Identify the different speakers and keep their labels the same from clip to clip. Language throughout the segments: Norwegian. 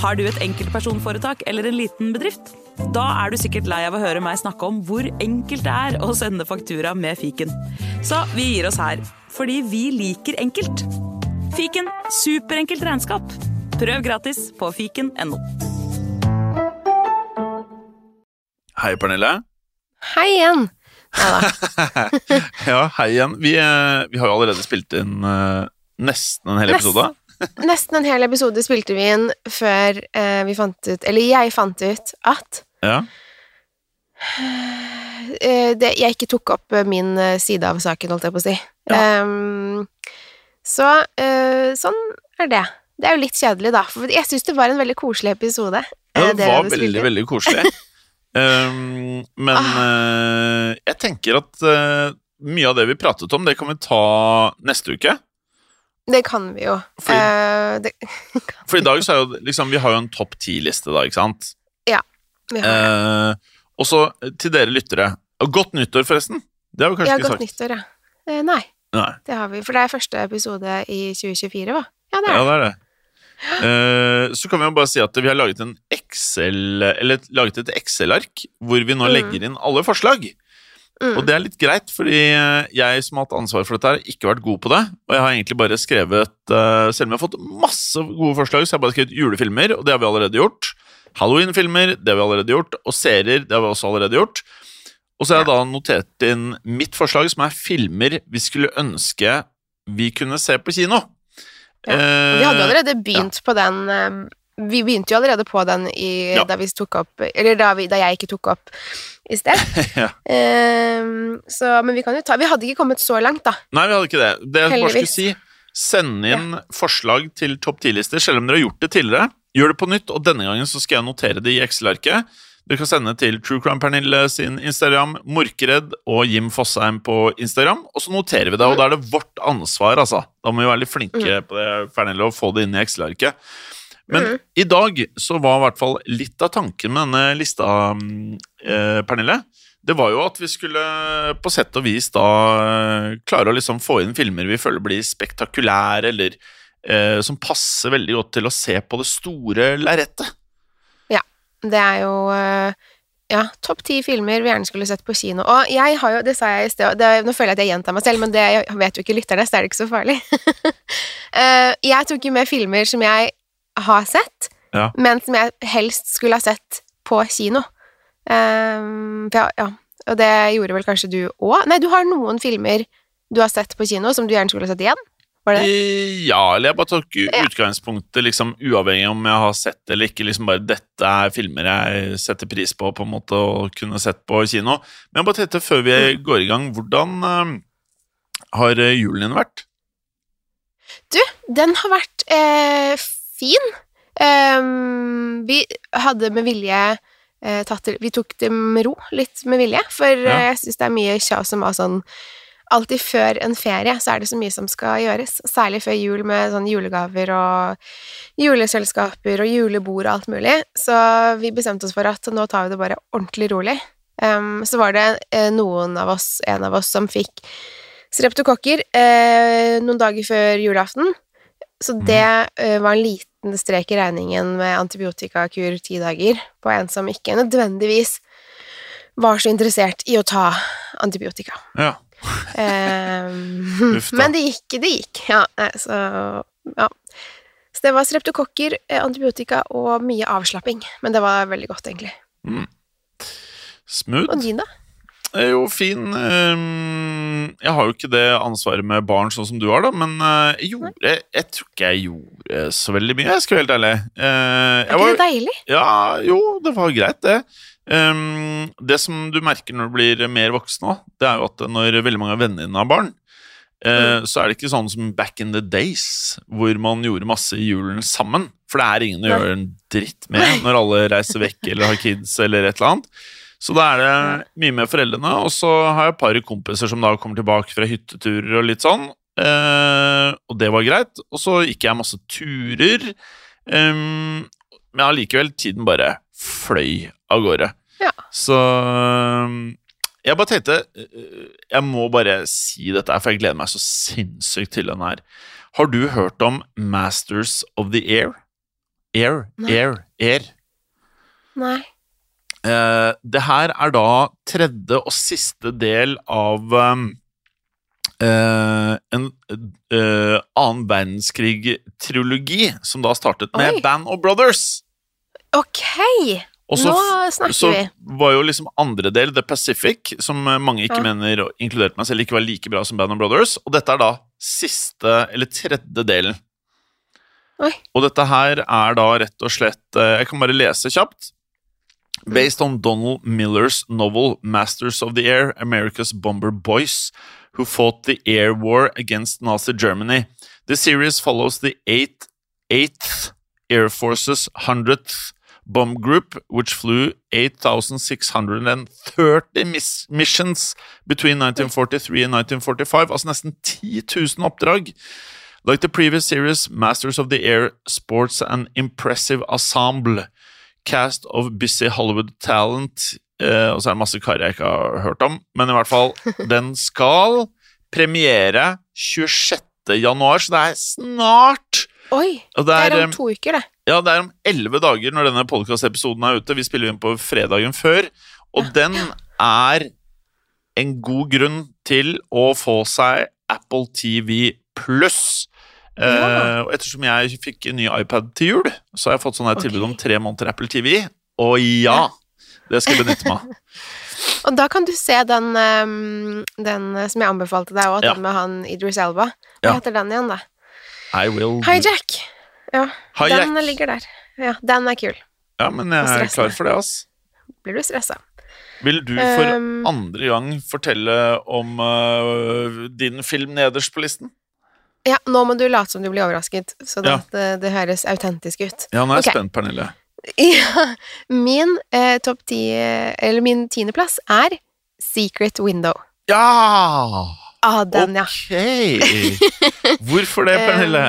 Speaker 1: Har du et enkeltpersonforetak eller en liten bedrift? Da er du sikkert lei av å høre meg snakke om hvor enkelt det er å sende faktura med fiken. Så vi gir oss her, fordi vi liker enkelt. Fiken superenkelt regnskap. Prøv gratis på fiken.no.
Speaker 2: Hei, Pernille.
Speaker 3: Hei igjen.
Speaker 2: Ja, hei igjen. Vi, eh, vi har jo allerede spilt inn eh, nesten en hel episode.
Speaker 3: Nesten en hel episode spilte vi inn før eh, vi fant ut Eller jeg fant ut at
Speaker 2: Ja.
Speaker 3: eh, det, jeg ikke tok opp eh, min eh, side av saken, holdt jeg på å si. Ehm, så eh, sånn er det. Det er jo litt kjedelig, da. For jeg syns det var en veldig koselig episode.
Speaker 2: Ja, det,
Speaker 3: det
Speaker 2: var veldig, veldig koselig. um, men
Speaker 3: Ah.
Speaker 2: eh, jeg tenker at eh, mye av det vi pratet om, det kan vi ta neste uke.
Speaker 3: Det kan vi jo.
Speaker 2: Fordi-
Speaker 3: Eh, det,
Speaker 2: For i dag så er jo liksom Vi har jo en topp ti-liste, da, ikke sant?
Speaker 3: vi har,
Speaker 2: Eh, og så eh, til dere lyttere Godt nyttår, forresten. Det har vi
Speaker 3: vi
Speaker 2: kanskje
Speaker 3: ja,
Speaker 2: ikke
Speaker 3: godt
Speaker 2: sagt.
Speaker 3: nyttår, ja. Eh, nei,
Speaker 2: Nei.
Speaker 3: det har vi. For det er første episode i 2024, hva? Ja, det er det.
Speaker 2: det er det. Så kan vi jo bare si at vi har laget en Excel Eller laget et Excel-ark hvor vi nå
Speaker 3: Mm.
Speaker 2: legger inn alle forslag.
Speaker 3: Mm.
Speaker 2: Og det er litt greit, fordi eh, jeg som har hatt ansvar for dette, har ikke vært god på det. Og jeg har egentlig bare skrevet eh, Selv om jeg har fått masse gode forslag, så har jeg bare skrevet julefilmer, og det har vi allerede gjort. Halloween-filmer, det har vi allerede gjort. Og serier, det har vi også allerede gjort. Og så har jeg da notert inn mitt forslag, som er filmer vi skulle ønske vi kunne se på kino.
Speaker 3: Ja, Vi hadde
Speaker 2: Eh,
Speaker 3: allerede begynt på den Vi begynte jo allerede på den i,
Speaker 2: Ja.
Speaker 3: da vi tok opp Eller da, vi, da jeg ikke tok opp i sted.
Speaker 2: Ja.
Speaker 3: um, så, men vi kan jo ta Vi hadde ikke kommet så langt, da.
Speaker 2: Nei, vi hadde ikke det. Det jeg bare skulle si, send inn forslag til topp 10-lister, selv om dere har gjort det tidligere. Gjør det på nytt, og denne gangen så skal jeg notere det i Excel-arket. Dere kan sende til True Crime Pernille sin Instagram, Morkeredd og Jim Fosheim på Instagram, og så noterer vi det, og da er det vårt ansvar, altså. Da må vi være litt flinke på det, Pernille, og få det inn i Excel-arket. Men
Speaker 3: mm.
Speaker 2: i dag så var i hvert fall litt av tanken med denne lista, eh, Pernille, det var jo at vi skulle på sett og vis da eh, klare å liksom få inn filmer vi føler blir spektakulære, eller eh, som passer veldig godt til å se på det store lerretet.
Speaker 3: Det er jo eh, ja, topp ti filmer vi gjerne skulle sett på kino. Og jeg har jo, det sa jeg i sted, det, nå føler jeg at jeg gjentar meg selv, men det vet jo ikke lytterne, så det er ikke så farlig. Eh, jeg tok jo med filmer som jeg har sett,
Speaker 2: Ja.
Speaker 3: men som jeg helst skulle ha sett på kino. Um, for ja, ja, og det gjorde vel kanskje du òg? Nei, du har noen filmer du har sett på kino som du gjerne skulle ha sett igjen? Var det det?
Speaker 2: Eh, Ja, eller jeg bare tok utgangspunktet liksom uavhengig om jeg har sett det eller ikke. liksom bare Dette er filmer jeg setter pris på på en måte å kunne sett på kino. Men jeg bare tenkte før vi
Speaker 3: Mm.
Speaker 2: går i gang, hvordan uh, har eh, julen din vært?
Speaker 3: Du, den har vært eh, fin. Um, vi hadde med vilje uh, tatt det Vi tok det med ro, litt med vilje, for
Speaker 2: Ja.
Speaker 3: uh, jeg syns det er mye kjas som var sånn Alltid før en ferie så er det så mye som skal gjøres, særlig før jul med sånn julegaver og juleselskaper og julebord og alt mulig, så vi bestemte oss for at nå tar vi det bare ordentlig rolig. Um, så var det eh, noen av oss, en av oss, som fikk streptokokker noen dager før julaften. Så det eh, var en liten strek i regningen med antibiotikakur ti dager på en som ikke nødvendigvis var så interessert i å ta antibiotika.
Speaker 2: Ja.
Speaker 3: Ehm, men det gikk, det gikk. Ja, så ja. Så det var streptokokker, eh, antibiotika og mye avslapping. Men det var veldig godt, egentlig.
Speaker 2: Smooth?
Speaker 3: Og din, da?
Speaker 2: Er jo fin. ehm, Jeg har jo ikke det ansvaret med barn sånn som du har, da, men eh, jeg gjorde Jeg tror ikke jeg gjorde så veldig mye, jeg skal være helt ærlig. Jeg
Speaker 3: Er ikke det deilig?
Speaker 2: ja, jo, det var greit, det. Ehm, det som du merker når du blir mer voksen òg, det er jo at når veldig mange av vennene dine har barn, eh, så er det ikke sånn som back in the days, hvor man gjorde masse i julen sammen. For det er ingen å gjøre en dritt med når alle reiser vekk eller har kids eller et eller annet. Så da er det mye med foreldrene, og så har jeg et par kompiser som da kommer tilbake fra hytteturer og litt sånn. Eh, og det var greit. Og så gikk jeg masse turer. Eh, men allikevel, tiden bare fløy av gårde.
Speaker 3: Ja.
Speaker 2: Så jeg bare tenkte øh, Jeg må bare si dette, for jeg gleder meg så sinnssykt til den her. Har du hørt om Masters of the Air? Air.
Speaker 3: Nei.
Speaker 2: Air. Air.
Speaker 3: Nei.
Speaker 2: Eh, det her er da tredje og siste del av um, eh, en eh, annen verdenskrig-trilogi, som da startet med
Speaker 3: Oi.
Speaker 2: Band of Brothers.
Speaker 3: Ok!
Speaker 2: Også,
Speaker 3: Nå snakker
Speaker 2: så
Speaker 3: vi.
Speaker 2: var jo liksom andre del, The Pacific, som mange ikke
Speaker 3: Ja.
Speaker 2: mener, inkludert meg selv, ikke var like bra som Band of Brothers. Og dette er da siste, eller tredje delen.
Speaker 3: Oi.
Speaker 2: Og dette her er da rett og slett Jeg kan bare lese kjapt. Based on Donald Miller's novel Masters of the Air, America's Bomber Boys, who fought the air war against Nazi Germany. The series follows the 8th, 8th Air Force's 100th bomb group, which flew 8,630 mis missions between 1943 and 1945. Altså nesten 10 000 oppdrag. Like the previous series, Masters of the Air sports an impressive ensemble cast of busy Hollywood talent. Eh, og så er det masse karer jeg ikke har hørt om, men i hvert fall, den skal premiere 26. januar, så det er snart.
Speaker 3: Oi! Det er
Speaker 2: eh,
Speaker 3: om to uker, det.
Speaker 2: ja, det er om elleve dager når denne podcast-episoden er ute. Vi spiller inn på fredagen før, og den er en god grunn til å få seg Apple TV pluss.
Speaker 3: Ja.
Speaker 2: Eh, og ettersom jeg fikk en ny iPad til jul, så har jeg fått sånn her tilbud om tre måneder Apple TV. Og ja, det skal jeg benytte meg av.
Speaker 3: Og da kan du se den, ehm, den som jeg anbefalte deg òg,
Speaker 2: Ja.
Speaker 3: den med han Idris Elba. Hva
Speaker 2: Ja.
Speaker 3: heter den igjen, da?
Speaker 2: I will
Speaker 3: Hijack. Ja,
Speaker 2: Hijack.
Speaker 3: den ligger der. Ja, den er kul.
Speaker 2: Ja, men jeg er klar for det, ass.
Speaker 3: Blir du stressa?
Speaker 2: Vil du for
Speaker 3: Um,
Speaker 2: andre gang fortelle om uh, din film nederst på listen?
Speaker 3: Ja, nå må du late som du blir overrasket, så
Speaker 2: Ja.
Speaker 3: det, det høres autentisk ut.
Speaker 2: Ja, nå er jeg
Speaker 3: okay.
Speaker 2: spent, Pernille.
Speaker 3: Ja, min eh, topp ti Eller min tiendeplass er Secret Window.
Speaker 2: Ja!
Speaker 3: Ah, den, ja.
Speaker 2: Ok! Hvorfor det, Pernille?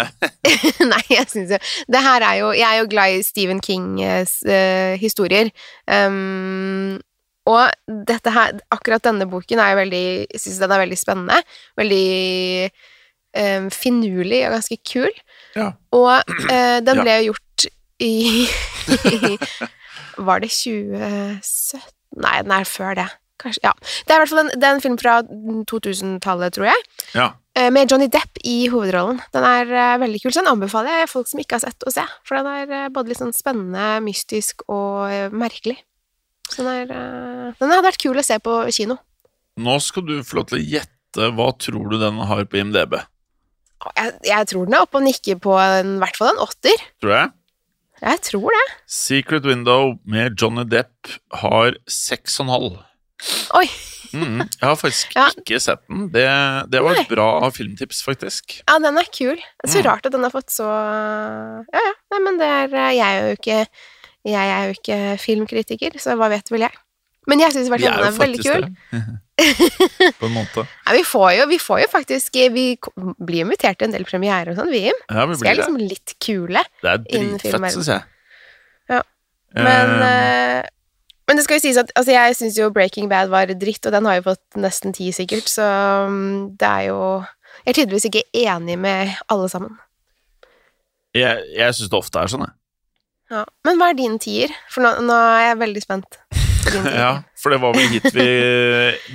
Speaker 3: Nei, jeg syns jo Det her er jo Jeg er jo glad i Stephen Kings eh, historier. Um, og dette her Akkurat denne boken er jo veldig Jeg syns den er veldig spennende. Veldig um, finurlig og ganske kul.
Speaker 2: Ja.
Speaker 3: Og uh, den ble jo gjort i Var det 2017? Nei, den er før det. Kanskje, ja. Det er i hvert fall en, det er en film fra 2000-tallet, tror jeg.
Speaker 2: Ja.
Speaker 3: Eh, Med Johnny Depp i hovedrollen. Den er uh, veldig kul, så den anbefaler jeg folk som ikke har sett å se. For den er uh, både litt sånn spennende, mystisk og uh, merkelig. Så den, er, den hadde vært kul å se på kino.
Speaker 2: Nå skal du få lov til å gjette hva tror du den har på IMDb.
Speaker 3: Og Jeg, jeg tror den er oppe og nikker på en, i hvert fall en åtter.
Speaker 2: Tror jeg.
Speaker 3: Jeg tror det.
Speaker 2: Secret Window med Johnny Depp har 6,5.
Speaker 3: Oi.
Speaker 2: Mm, jeg har faktisk
Speaker 3: Ja.
Speaker 2: ikke sett den. Det, det var
Speaker 3: Nei.
Speaker 2: et bra filmtips, faktisk.
Speaker 3: Ja, den er kul. Så
Speaker 2: Mm.
Speaker 3: rart at den har fått så Ja, ja. Nei, men det er Jeg er jo ikke Jeg er jo ikke filmkritiker, så hva vet vel jeg. Men jeg syns i hvert fall den er veldig kul.
Speaker 2: på en måte.
Speaker 3: Ja, vi, får jo, vi får jo faktisk Vi blir invitert til en del premierer og sånn, vi, Jim.
Speaker 2: Ja, vi blir
Speaker 3: liksom litt kule.
Speaker 2: Det er dritfett, syns jeg.
Speaker 3: Ja. Men,
Speaker 2: Eh,
Speaker 3: eh, men det skal jo sies at altså, jeg syns jo Breaking Bad var dritt, og den har jo fått nesten ti, sikkert, så mm, det er jo Jeg er tydeligvis ikke enig med alle sammen.
Speaker 2: jeg jeg syns det ofte er sånn, jeg.
Speaker 3: Ja. Men hva er din tier? For nå, nå er jeg veldig spent.
Speaker 2: Ja, for det var vel hit vi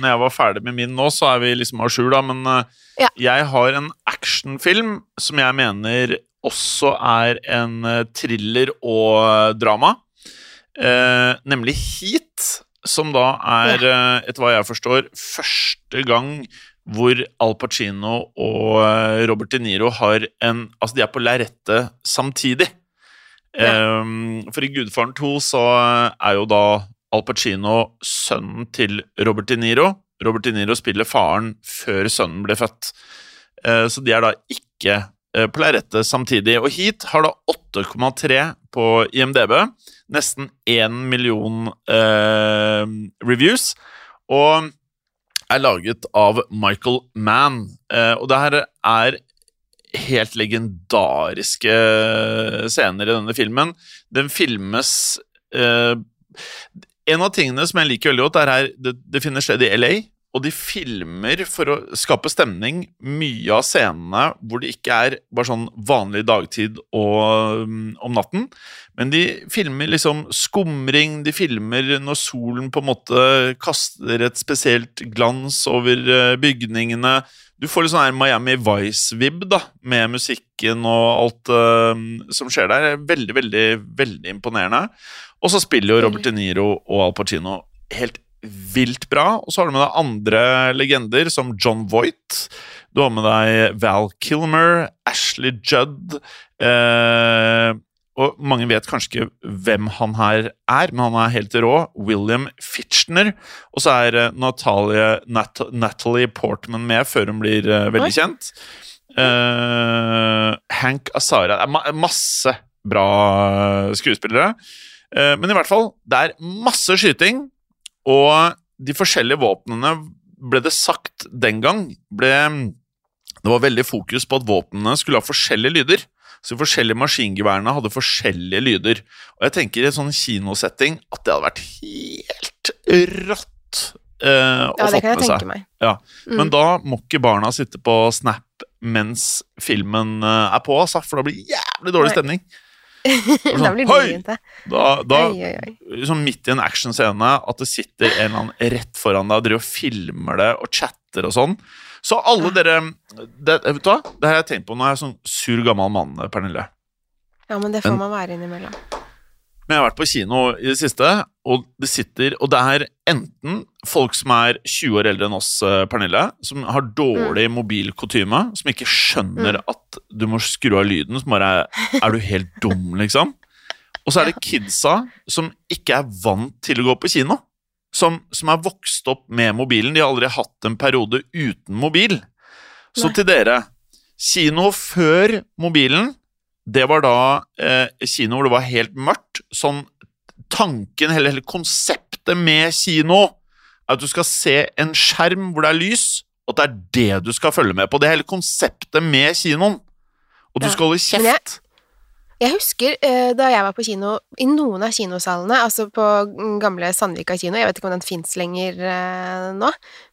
Speaker 2: Når jeg var ferdig med min nå, så er vi liksom à jour, da, men eh,
Speaker 3: Ja.
Speaker 2: jeg har en actionfilm som jeg mener også er en eh, thriller og eh, drama, eh, nemlig Heat, som da er, etter hva jeg forstår, første gang hvor Al Pacino og Robert De Niro har en Altså, de er på lerretet samtidig.
Speaker 3: Ja.
Speaker 2: Um, for i Gudfaren 2 så er jo da Al Pacino sønnen til Robert De Niro. Robert De Niro spiller faren før sønnen ble født. Eh, så de er da ikke eh, på lerretet samtidig. Og Heat har da 8,3 på IMDb. Nesten 1 million eh, reviews. Og er laget av Michael Mann. Eh, og det her er helt legendariske scener i denne filmen. Den filmes eh, En av tingene som jeg liker veldig godt, er her det, det finner sted i LA, og de filmer for å skape stemning mye av scenene hvor det ikke er bare sånn vanlig dagtid og um, om natten. Men de filmer liksom skumring, de filmer når solen på en måte kaster et spesielt glans over uh, bygningene. Du får litt sånn her Miami Vice-vib da, med musikken og alt um, som skjer der. Veldig, veldig, veldig imponerende. Og så spiller jo Robert De Niro og Al Pacino helt vilt bra. Og så har du med deg andre legender, som John Voight. Du har med deg Val Kilmer, Ashley Judd eh, Og mange vet kanskje ikke hvem han her er, men han er helt rå. William Fitchner. Og så er eh, Natalie, Nat Natalie Portman med før hun blir eh, veldig kjent. Eh, Hank Azara Det er ma masse bra skuespillere. Eh, men i hvert fall, det er masse skyting. Og de forskjellige våpnene, ble det sagt den gang, ble Det var veldig fokus på at våpnene skulle ha forskjellige lyder. Så de forskjellige maskingeværene hadde forskjellige lyder. Og jeg tenker i en sånn kinosetting at det hadde vært helt rått eh, å
Speaker 3: Ja, jeg
Speaker 2: med seg.
Speaker 3: meg.
Speaker 2: Ja.
Speaker 3: Mm.
Speaker 2: Men da må ikke barna sitte på Snap mens filmen eh, er på, altså, for da blir det jævlig dårlig
Speaker 3: Nei. Da blir
Speaker 2: Hoi!
Speaker 3: det grinte.
Speaker 2: Da, da,
Speaker 3: Oi, oi, oi.
Speaker 2: sånn midt i en actionscene at det sitter en eller annen rett foran deg og driver og filmer det og chatter og sånn. Så alle dere det, Vet du hva? Det har jeg tenkt på når jeg er sånn sur gammel mann, Pernille.
Speaker 3: Ja, men det får man være innimellom.
Speaker 2: Men jeg har vært på kino i det siste, og det sitter Og det er enten folk som er 20 år eldre enn oss, eh, Pernille, som har dårlig mobilkutyme, som ikke skjønner at du må skru av lyden, som bare er Er du helt dum, liksom? Og så er det kidsa som ikke er vant til å gå på kino. Som, som er vokst opp med mobilen. De har aldri hatt en periode uten mobil. Så
Speaker 3: Nei.
Speaker 2: til dere Kino før mobilen, det var da eh, kino hvor det var helt mørkt. Sånn tanken, eller hele konseptet med kino, er at du skal se en skjerm hvor det er lys, og at det er det du skal følge med på. Det er hele konseptet med kinoen. Og du
Speaker 3: Ja,
Speaker 2: skal holde kjeft.
Speaker 3: Jeg husker eh, da jeg var på kino, i noen av kinosalene, altså på gamle Sandvika kino, jeg vet ikke om den fins lenger eh, nå,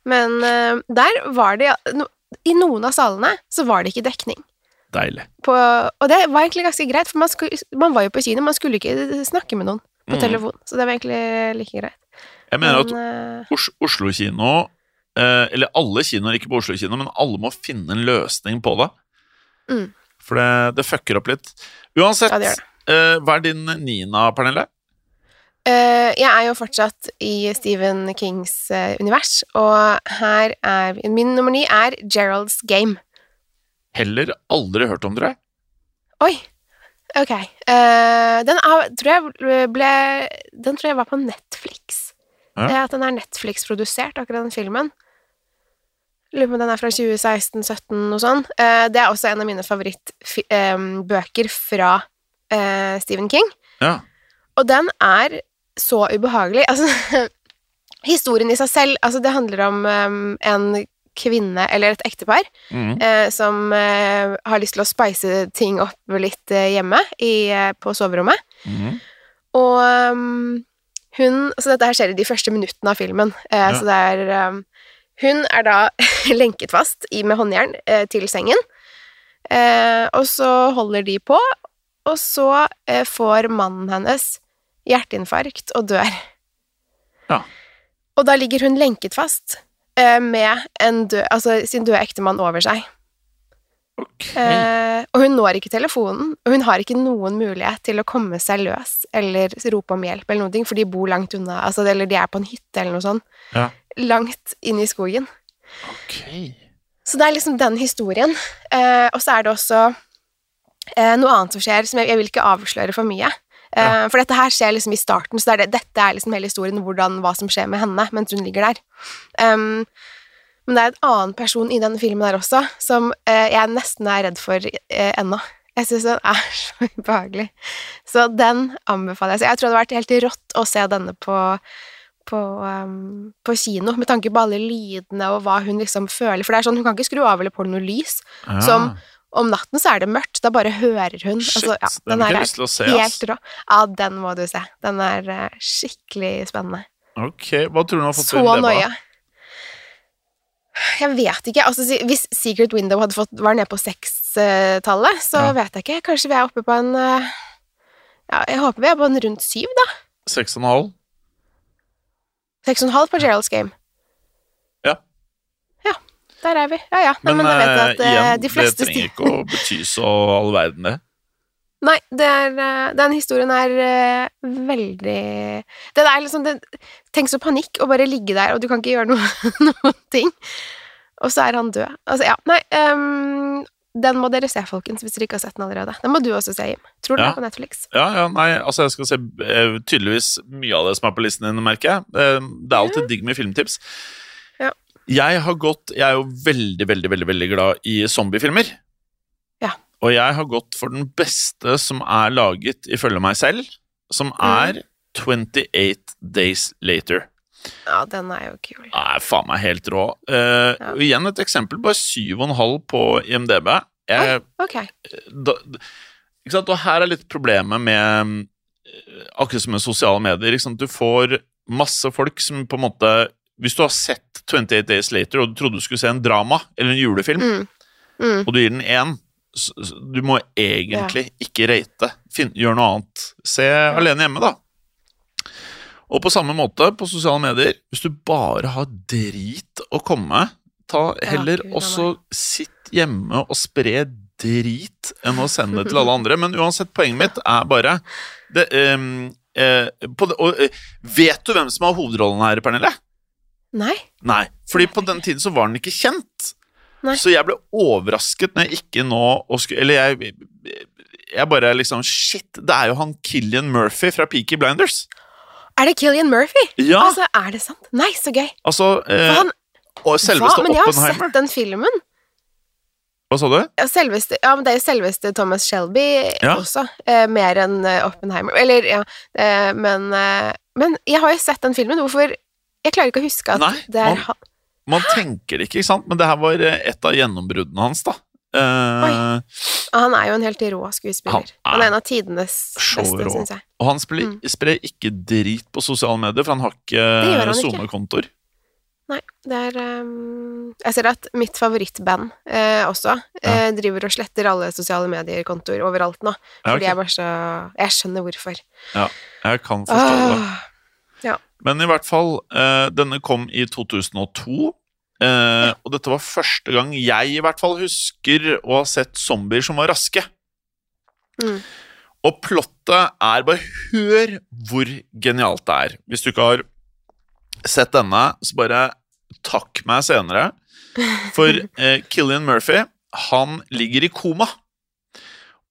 Speaker 3: men eh, der var det I noen av salene så var det ikke dekning.
Speaker 2: Deilig.
Speaker 3: På, og det var egentlig ganske greit, for man, skulle, man var jo på kino, man skulle ikke snakke med noen på
Speaker 2: Mm.
Speaker 3: telefon, så det var egentlig like greit.
Speaker 2: Jeg mener
Speaker 3: Men, at
Speaker 2: Os Oslo kino, eh, eller alle kinoer, ikke på Oslo kino, men alle må finne en løsning på det.
Speaker 3: Mm.
Speaker 2: For det, det fucker opp litt. Uansett,
Speaker 3: Ja, det det.
Speaker 2: eh, hva er din Nina, Pernille?
Speaker 3: Uh, jeg er jo fortsatt i Stephen Kings uh, univers, og her er Min nummer ni er Gerald's Game.
Speaker 2: Heller aldri hørt om, jeg.
Speaker 3: Oi! Ok. Uh, den er, tror jeg ble Den tror jeg var på Netflix.
Speaker 2: Ja.
Speaker 3: Eh, at den er Netflix-produsert, akkurat den filmen. Lurer på om den er fra 2016-17, noe sånn. Uh, det er også en av mine favorittbøker fra uh, Stephen King.
Speaker 2: Ja.
Speaker 3: Og den er så ubehagelig. Altså, historien i seg selv Altså, det handler om um, en kvinne, eller et ektepar,
Speaker 2: mm.
Speaker 3: eh, som eh, har lyst til å spice ting opp litt eh, hjemme i, eh, på soverommet.
Speaker 2: Mm.
Speaker 3: Og um, hun Så dette her skjer i de første minuttene av filmen. Eh,
Speaker 2: Ja.
Speaker 3: Så det er um, Hun er da lenket fast i, med håndjern til sengen, eh, og så holder de på, og så får mannen hennes hjerteinfarkt og dør.
Speaker 2: Ja.
Speaker 3: Og da ligger hun lenket fast med en død, altså sin døde ektemann over seg.
Speaker 2: Okay.
Speaker 3: Eh, og hun når ikke telefonen, og hun har ikke noen mulighet til å komme seg løs eller rope om hjelp eller noen ting, for de bor langt unna, altså, eller de er på en hytte eller noe sånt,
Speaker 2: Ja.
Speaker 3: langt inn i skogen.
Speaker 2: Okay.
Speaker 3: Så det er liksom den historien. Eh, og så er det også eh, noe annet som skjer, som jeg, jeg vil ikke avsløre for mye. Eh,
Speaker 2: Ja.
Speaker 3: For dette her skjer liksom i starten, så det er det, dette er liksom hele historien, hvordan, hva som skjer med henne mens hun ligger der. Um, men det er en annen person i denne filmen der også, som uh, jeg nesten er redd for uh, ennå. Jeg syns den er så ubehagelig. Så den anbefaler jeg. Så jeg tror det hadde vært helt rått å se denne på, på, um, på kino, med tanke på alle lydene og hva hun liksom føler. For det er sånn, hun kan ikke skru av eller på noe lys.
Speaker 2: Ja.
Speaker 3: som- Om natten så er det mørkt, da bare hører hun.
Speaker 2: Shit,
Speaker 3: Altså, ja,
Speaker 2: den
Speaker 3: den er
Speaker 2: lyst til å se,
Speaker 3: helt rå. Ja, den må du se. Den er uh, skikkelig spennende.
Speaker 2: Ok, Hva tror du hun har fått
Speaker 3: Så
Speaker 2: til det,
Speaker 3: nøye. Jeg vet ikke. Altså, hvis Secret Window hadde fått, var nede på sekstallet, så
Speaker 2: Ja.
Speaker 3: vet jeg ikke. Kanskje vi er oppe på en eh, Ja, jeg håper vi er på en rundt syv, da.
Speaker 2: Seks og en halv.
Speaker 3: Seks og en halv på Gerald's Game. Der er vi. Ja ja.
Speaker 2: Men,
Speaker 3: men, da vet at
Speaker 2: eh,
Speaker 3: eh,
Speaker 2: igjen,
Speaker 3: de fleste
Speaker 2: det trenger ikke å bety så all verden, det.
Speaker 3: Nei, det er, eh, den historien er eh, veldig Det er liksom det, Tenk så panikk å bare ligge der, og du kan ikke gjøre noe, noen ting. Og så er han død. Altså, ja. Nei, um, den må dere se, folkens, hvis dere ikke har sett den allerede. Den må du også se, Jim. Tror du
Speaker 2: Ja.
Speaker 3: er på Netflix.
Speaker 2: Ja, ja, nei, altså jeg skal se eh, tydeligvis mye av det som er på listen din, merker jeg. Eh, det er alltid digg med filmtips. Jeg har gått Jeg er jo veldig, veldig, veldig, veldig glad i zombiefilmer.
Speaker 3: Ja.
Speaker 2: Og jeg har gått for den beste som er laget ifølge meg selv, som er 28 Days Later.
Speaker 3: Ja, den er jo kul.
Speaker 2: er faen meg helt rå. Uh,
Speaker 3: Ja.
Speaker 2: Igjen et eksempel, bare 7,5 på IMDb. Jeg,
Speaker 3: Ok.
Speaker 2: da, ikke sant? Og her er litt problemet med eh, Akkurat som med sosiale medier. Du får masse folk som på en måte Hvis du har sett 28 Days Later og du trodde du skulle se en drama eller en julefilm,
Speaker 3: Mm. Mm.
Speaker 2: og du gir den én Du må egentlig ikke rate. Finn, gjør noe annet. Se alene hjemme, da. Og på samme måte på sosiale medier, hvis du bare har drit å komme med, ta heller
Speaker 3: Gud,
Speaker 2: også sitt hjemme og spre drit enn å sende det til alle andre. Men uansett, poenget mitt er bare det, um, eh, det, og, eh, Vet du hvem som har hovedrollen her, Pernille?
Speaker 3: Nei.
Speaker 2: Nei, fordi på den tiden så var den ikke kjent.
Speaker 3: Nei.
Speaker 2: Så jeg ble overrasket når jeg ikke nå Eller jeg, jeg bare liksom Shit, det er jo han Killian Murphy fra Peaky Blinders.
Speaker 3: Er det Killian Murphy?
Speaker 2: Ja, altså,
Speaker 3: Altså, er det sant? Nei, så gøy.
Speaker 2: eh,
Speaker 3: han,
Speaker 2: Og selveste
Speaker 3: hva? Men jeg har
Speaker 2: Oppenheimer.
Speaker 3: sett den filmen.
Speaker 2: Hva sa du?
Speaker 3: Ja, selveste, ja, men det er jo selveste Thomas Shelby
Speaker 2: Ja.
Speaker 3: også. Eh, mer enn eh, Oppenheimer. Eller, ja. Eh, men, eh, men jeg har jo sett den filmen. Hvorfor Jeg klarer ikke å huske at
Speaker 2: Nei,
Speaker 3: det er han.
Speaker 2: Man tenker det ikke, ikke sant? Men det her var eh, et av gjennombruddene hans, da. Uh,
Speaker 3: Han er jo en helt rå skuespiller.
Speaker 2: Han
Speaker 3: Han
Speaker 2: er
Speaker 3: er, en av tidenes beste, syns jeg.
Speaker 2: og han spiller,
Speaker 3: Mm.
Speaker 2: sprer ikke drit på sosiale medier, for han har ikke. SoMe-kontoer.
Speaker 3: Nei, det er um, Jeg ser at mitt favorittband eh, også eh, driver og sletter alle sosiale medier-kontoer overalt nå.
Speaker 2: Ja,
Speaker 3: Fordi jeg bare så Jeg skjønner hvorfor.
Speaker 2: Jeg kan forstå det. Men i hvert fall, eh, denne kom i 2002. Eh, og dette var første gang jeg i hvert fall husker å ha sett zombier som var raske.
Speaker 3: Mm.
Speaker 2: Og plottet er Bare hør hvor genialt det er. Hvis du ikke har sett denne, så bare takk meg senere. For eh, Killian Murphy, han ligger i koma.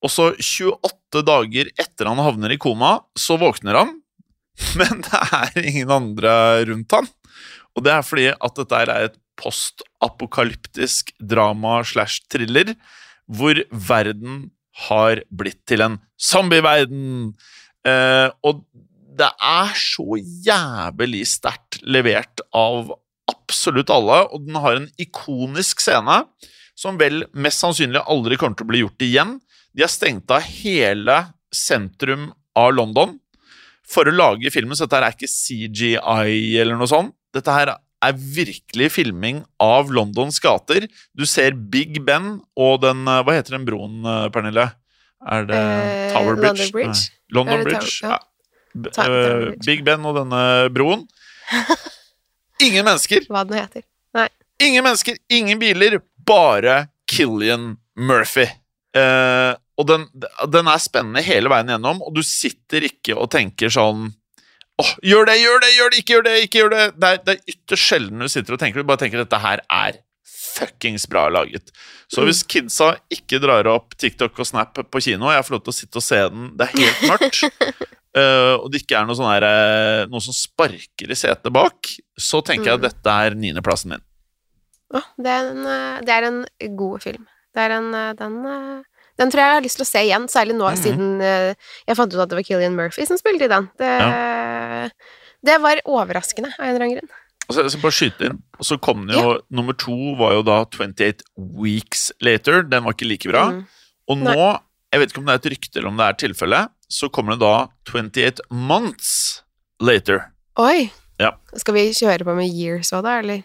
Speaker 2: Og så 28 dager etter han havner i koma, så våkner han. Men det er ingen andre rundt han. Og det er fordi at dette er et postapokalyptisk drama slash thriller hvor verden har blitt til en zombieverden. Eh, og det er så jævlig sterkt levert av absolutt alle, og den har en ikonisk scene som vel mest sannsynlig aldri kommer til å bli gjort igjen. De har stengt av hele sentrum av London for å lage filmen, så dette her er ikke CGI eller noe sånt. Dette her er virkelig filming av Londons gater. Du ser Big Ben og den eh, Hva heter den broen, eh, Pernille? Er det
Speaker 3: Eh,
Speaker 2: Tower Bridge?
Speaker 3: London Bridge.
Speaker 2: London Bridge.
Speaker 3: Ja. Bridge.
Speaker 2: Big Ben og denne broen. Ingen mennesker.
Speaker 3: hva den heter. Nei.
Speaker 2: Ingen mennesker, ingen biler, bare Killian Murphy. Eh, og den, den er spennende hele veien gjennom, og du sitter ikke og tenker sånn Åh, gjør det, gjør det, gjør det, ikke gjør det, ikke gjør det. Det er, det er ytterst sjelden du sitter og tenker Du bare tenker at dette her er fuckings bra laget. Så
Speaker 3: Mm.
Speaker 2: hvis kidsa ikke drar opp TikTok og Snap på kino, og jeg får lov til å sitte og se den Det er helt mørkt. uh, og det ikke er noe, sånn her, eh, noe som sparker i setet bak, så tenker jeg at
Speaker 3: Mm.
Speaker 2: dette er niendeplassen min.
Speaker 3: Å, det, er en, eh, det er en god film. Det er en, den, den tror jeg jeg har lyst til å se igjen, særlig nå
Speaker 2: Mhm.
Speaker 3: siden eh, jeg fant ut at det var Killian Murphy som spilte i den. Det, det var overraskende av en eller annen grunn.
Speaker 2: Og jeg skal bare skyte inn. Og så kom det jo Nummer to var jo da 28 Weeks Later. Den var ikke like bra.
Speaker 3: Mm.
Speaker 2: Og nå, jeg vet ikke om det er et rykte eller om det er tilfelle, så kommer det da 28 Months Later.
Speaker 3: Oi!
Speaker 2: Ja.
Speaker 3: Skal vi kjøre på med years òg, da, eller?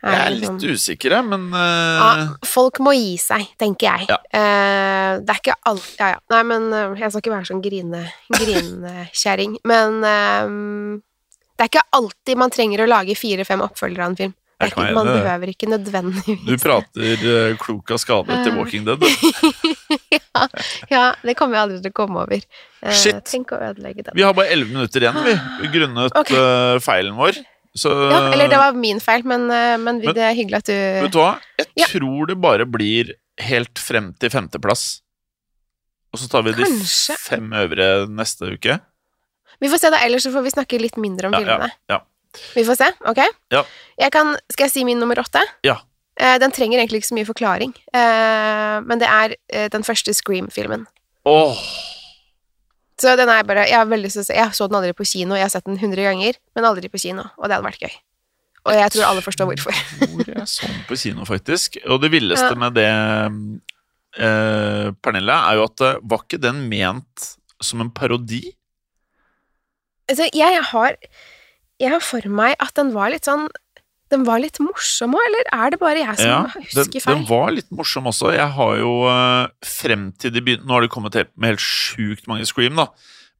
Speaker 2: Jeg er litt usikker, men
Speaker 3: ja,
Speaker 2: eh,
Speaker 3: Folk må gi seg, tenker jeg.
Speaker 2: Ja.
Speaker 3: Uh, det er ikke alt Ja, ja. Nei, men uh, jeg skal ikke være sånn grine- grinekjerring. men det er ikke alltid man trenger å lage fire-fem oppfølgere av en film. Det ikke, man behøver ikke nødvendigvis
Speaker 2: du prater klok av skade til Walking Dead.
Speaker 3: ja, ja, det kommer jeg aldri til å komme over.
Speaker 2: Shit. Vi har bare elleve minutter igjen, vi, grunnet okay. feilen vår. Så
Speaker 3: Ja, eller det var min feil, men, eh, men
Speaker 2: Men-
Speaker 3: det er hyggelig at du
Speaker 2: Vet du hva? Jeg
Speaker 3: Ja.
Speaker 2: tror det bare blir helt frem til femteplass. Og så tar vi de fem øvre neste uke.
Speaker 3: Vi får se da, ellers så får vi snakke litt mindre om
Speaker 2: Ja, ja,
Speaker 3: filmene.
Speaker 2: ja.
Speaker 3: Vi får se, ok?
Speaker 2: Ja.
Speaker 3: Jeg kan, skal jeg si min nummer åtte?
Speaker 2: Ja.
Speaker 3: Eh, den trenger egentlig ikke så mye forklaring, eh, men det er den første Scream-filmen.
Speaker 2: Åh,
Speaker 3: Så den er bare Jeg har veldig Jeg så den aldri på kino, jeg har sett den 100 ganger, men aldri på kino, og det hadde vært gøy. Og jeg tror alle forstår hvorfor.
Speaker 2: Hvor jeg så den på kino, faktisk. Og det villeste
Speaker 3: Ja.
Speaker 2: med det, eh, Pernille, er jo at eh, var ikke den ment som en parodi?
Speaker 3: Altså, jeg har Jeg har for meg at den var litt sånn Den var litt morsom òg, eller er det bare jeg som
Speaker 2: Ja, den,
Speaker 3: husker feil?
Speaker 2: den var litt morsom også. Jeg har jo eh, frem til de begynte Nå har det kommet helt, med helt sjukt mange Scream, da.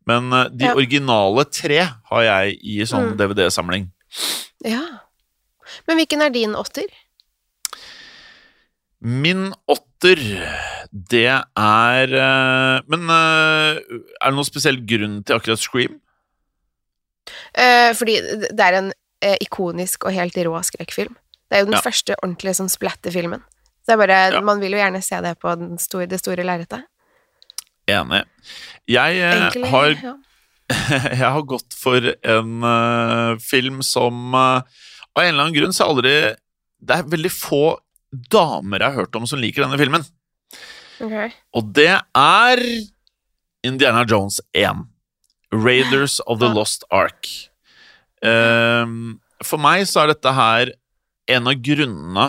Speaker 2: Men eh, de
Speaker 3: Ja.
Speaker 2: originale tre har jeg i sånn
Speaker 3: Mm.
Speaker 2: DVD-samling.
Speaker 3: Ja. Men hvilken er din åtter?
Speaker 2: Min åtter, det er eh, Men er det noen spesiell grunn til akkurat Scream?
Speaker 3: Fordi det er en eh, ikonisk og helt rå skrekkfilm. Det er jo den
Speaker 2: Ja.
Speaker 3: første ordentlige sånn splatter-filmen. Så det er bare,
Speaker 2: Ja.
Speaker 3: Man vil jo gjerne se det på den store, det store lerretet.
Speaker 2: Enig. Jeg eh,
Speaker 3: Egentlig,
Speaker 2: har
Speaker 3: ja.
Speaker 2: jeg har gått for en uh, film som uh, Av en eller annen grunn så aldri Det er veldig få damer jeg har hørt om som liker denne filmen.
Speaker 3: Okay.
Speaker 2: Og det er Indiana Jones 1. Raiders of the. Lost Ark. Ehm, for meg så er dette her en av grunnene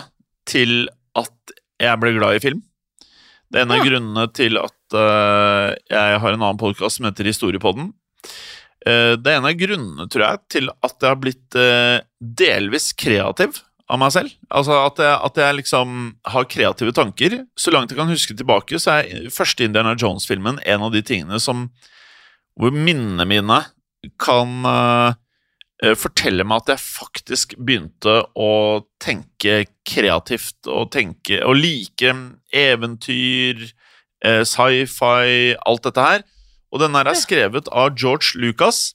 Speaker 2: til at jeg ble glad i film. Det er en av
Speaker 3: Ja.
Speaker 2: grunnene til at uh, jeg har en annen podkast som heter Historiepodden. Uh, det er en av grunnene, tror jeg, til at jeg har blitt uh, delvis kreativ av meg selv. Altså at jeg, at jeg liksom har kreative tanker. Så langt jeg kan huske tilbake, så er første Indiana Jones-filmen en av de tingene som Hvor minnene mine kan eh, eh, meg at jeg faktisk begynte å tenke kreativt og tenke Og like eventyr, eh, sci-fi, alt dette her. Og den her er skrevet av George Lucas,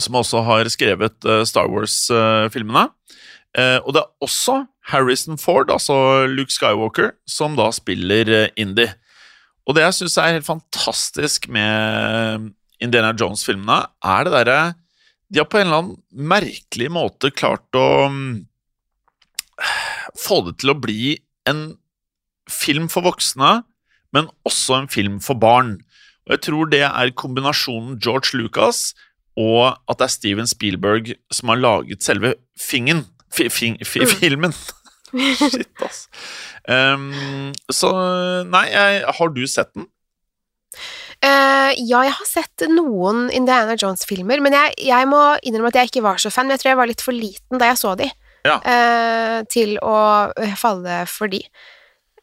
Speaker 2: som også har skrevet eh, Star Wars-filmene. Og det er også Harrison Ford, altså Luke Skywalker, som da spiller Indie. Og det jeg syns er helt fantastisk med Indiana Jones-filmene, er det derre De har på en eller annen merkelig måte klart å mm, få det til å bli en film for voksne, men også en film for barn. Og jeg tror det er kombinasjonen George Lucas og at det er Steven Spielberg som har laget selve fingen, fi, fing, fi,
Speaker 3: Mm.
Speaker 2: filmen. Shit, ass. Um, så nei, har du sett den?
Speaker 3: Eh, ja, jeg har sett noen Indiana Jones-filmer, men jeg, jeg må innrømme at jeg ikke var så fan. Men jeg tror jeg var litt for liten da jeg så de,
Speaker 2: Ja.
Speaker 3: eh, til å eh, falle for de,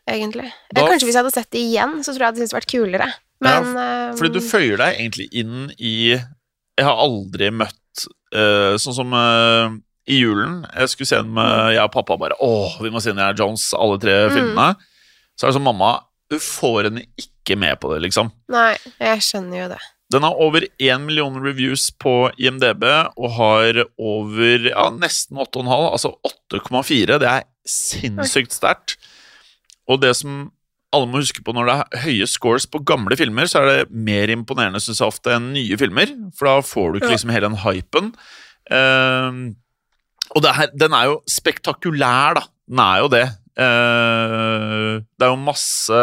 Speaker 3: egentlig. Eh,
Speaker 2: Da-
Speaker 3: Kanskje hvis jeg hadde sett de igjen, så tror jeg det hadde syntes vært kulere. Men ja,
Speaker 2: Fordi du føyer deg egentlig inn i Jeg har aldri møtt eh, Sånn som eh, i julen. Jeg skulle se den med jeg og pappa bare Åh, vi må se Indiana Jones, alle tre
Speaker 3: Mm.
Speaker 2: filmene. Så er det sånn, mamma får henne ikke med på det, liksom.
Speaker 3: Nei, jeg skjønner jo det.
Speaker 2: Den har over 1 million reviews på IMDb og har over ja, nesten 8,5, altså 8,4. Det er sinnssykt sterkt. Og det som alle må huske på når det er høye scores på gamle filmer, så er det mer imponerende synes jeg ofte enn nye filmer, for da får du ikke liksom hele den hypen. Ehm, og det her, den er jo spektakulær, da. Den er jo det. Eh, det er jo masse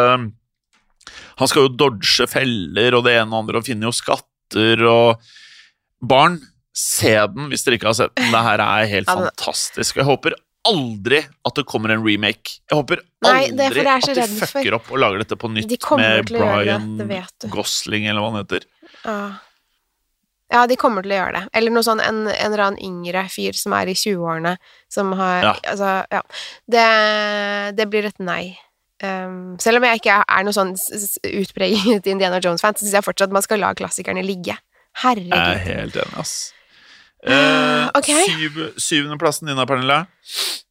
Speaker 2: Han skal jo dodge feller og det ene og andre og finne jo skatter og Barn, se den hvis dere ikke har sett den. Det her er helt fantastisk. Jeg håper aldri at det kommer en remake. Jeg håper
Speaker 3: Nei,
Speaker 2: aldri
Speaker 3: det er det
Speaker 2: at de
Speaker 3: fucker for.
Speaker 2: opp og lager dette på nytt
Speaker 3: De
Speaker 2: med Brian. Gosling, eller hva han heter.
Speaker 3: Ja. Ja, de kommer til å gjøre det. Eller noe sånn en, en eller annen yngre fyr som er i 20-årene, som har
Speaker 2: Ja.
Speaker 3: Altså, ja. Det, det blir et nei. Um, selv om jeg ikke er noe sånn utpreget Indiana Jones-fan, så syns jeg fortsatt man skal la klassikerne ligge. Herregud.
Speaker 2: Jeg er helt enig, ass. Uh,
Speaker 3: okay.
Speaker 2: syv, syvendeplassen din da, Pernille?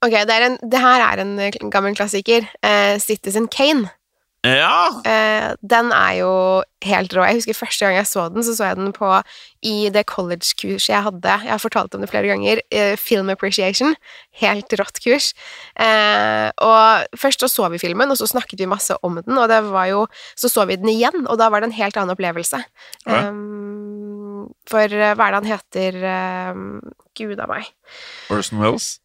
Speaker 3: Ok, det, en, det her er en eh, gammel klassiker. Uh, Citizen Kane.
Speaker 2: Ja!
Speaker 3: Eh, den er jo helt rå. Jeg husker første gang jeg så den, så så jeg den på i det college-kurset jeg hadde. Jeg har fortalt om det flere ganger. eh, Film Appreciation. Helt rått kurs. Eh, og først så så vi filmen, og så snakket vi masse om den, og det var jo Så så vi den igjen, og da var det en helt annen opplevelse.
Speaker 2: Ja.
Speaker 3: Um, for hva er det han heter Gud a meg.
Speaker 2: Orson Wells.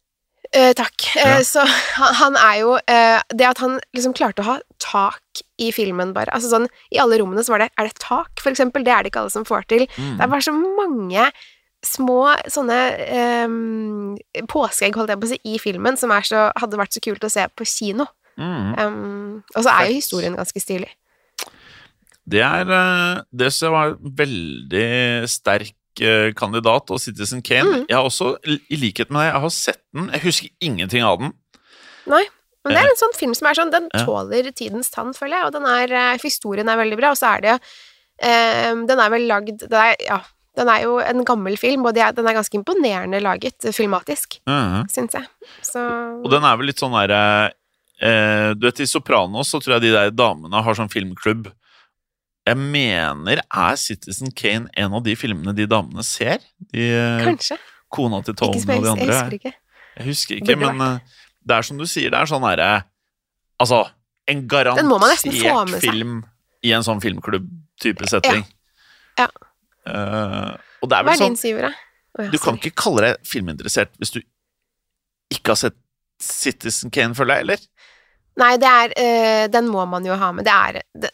Speaker 3: Eh, takk. Eh,
Speaker 2: Ja.
Speaker 3: så han, han er jo eh, Det at han liksom klarte å ha tak i filmen, bare. Altså sånn, I alle rommene så var det Er det tak, for eksempel? Det er det ikke alle som får til.
Speaker 2: Mm.
Speaker 3: Det er bare så mange små sånne um, påskeegg, holdt jeg på å si, i filmen som er så, hadde vært så kult å se på kino.
Speaker 2: Mm.
Speaker 3: Um, og så er jo historien ganske stilig.
Speaker 2: Det er eh, Det som var veldig sterk eh, kandidat, og Citizen Kane.
Speaker 3: Mm.
Speaker 2: Jeg har også, i likhet med deg, jeg har sett den. Jeg husker ingenting av den.
Speaker 3: Nei, men det er en sånn film som er sånn Den tåler tidens tann, føler jeg, og den er eh, historien er veldig bra, og så er det eh, Den er vel lagd den er, Ja, den er jo en gammel film, og den er ganske imponerende laget filmatisk, filmatisk,
Speaker 2: -hmm.
Speaker 3: syns jeg. Så
Speaker 2: Og den er vel litt sånn derre eh, Du vet, i Sopranos så tror jeg de der damene har sånn filmklubb. Jeg mener er Citizen Kane en av de filmene de damene ser? De, eh,
Speaker 3: kanskje.
Speaker 2: kona til Tone og de andre.
Speaker 3: jeg husker ikke.
Speaker 2: Jeg husker ikke, men vært. det er som du sier, det er sånn herre Altså, en garantert film i en sånn filmklubb-type setting.
Speaker 3: Ja.
Speaker 2: Eh, og det er vel sånn
Speaker 3: syver, ja,
Speaker 2: Du kan
Speaker 3: sorry.
Speaker 2: ikke kalle deg filminteressert hvis du ikke har sett Citizen Kane, føler jeg, eller?
Speaker 3: Nei, det er eh, Den må man jo ha med. Det er det,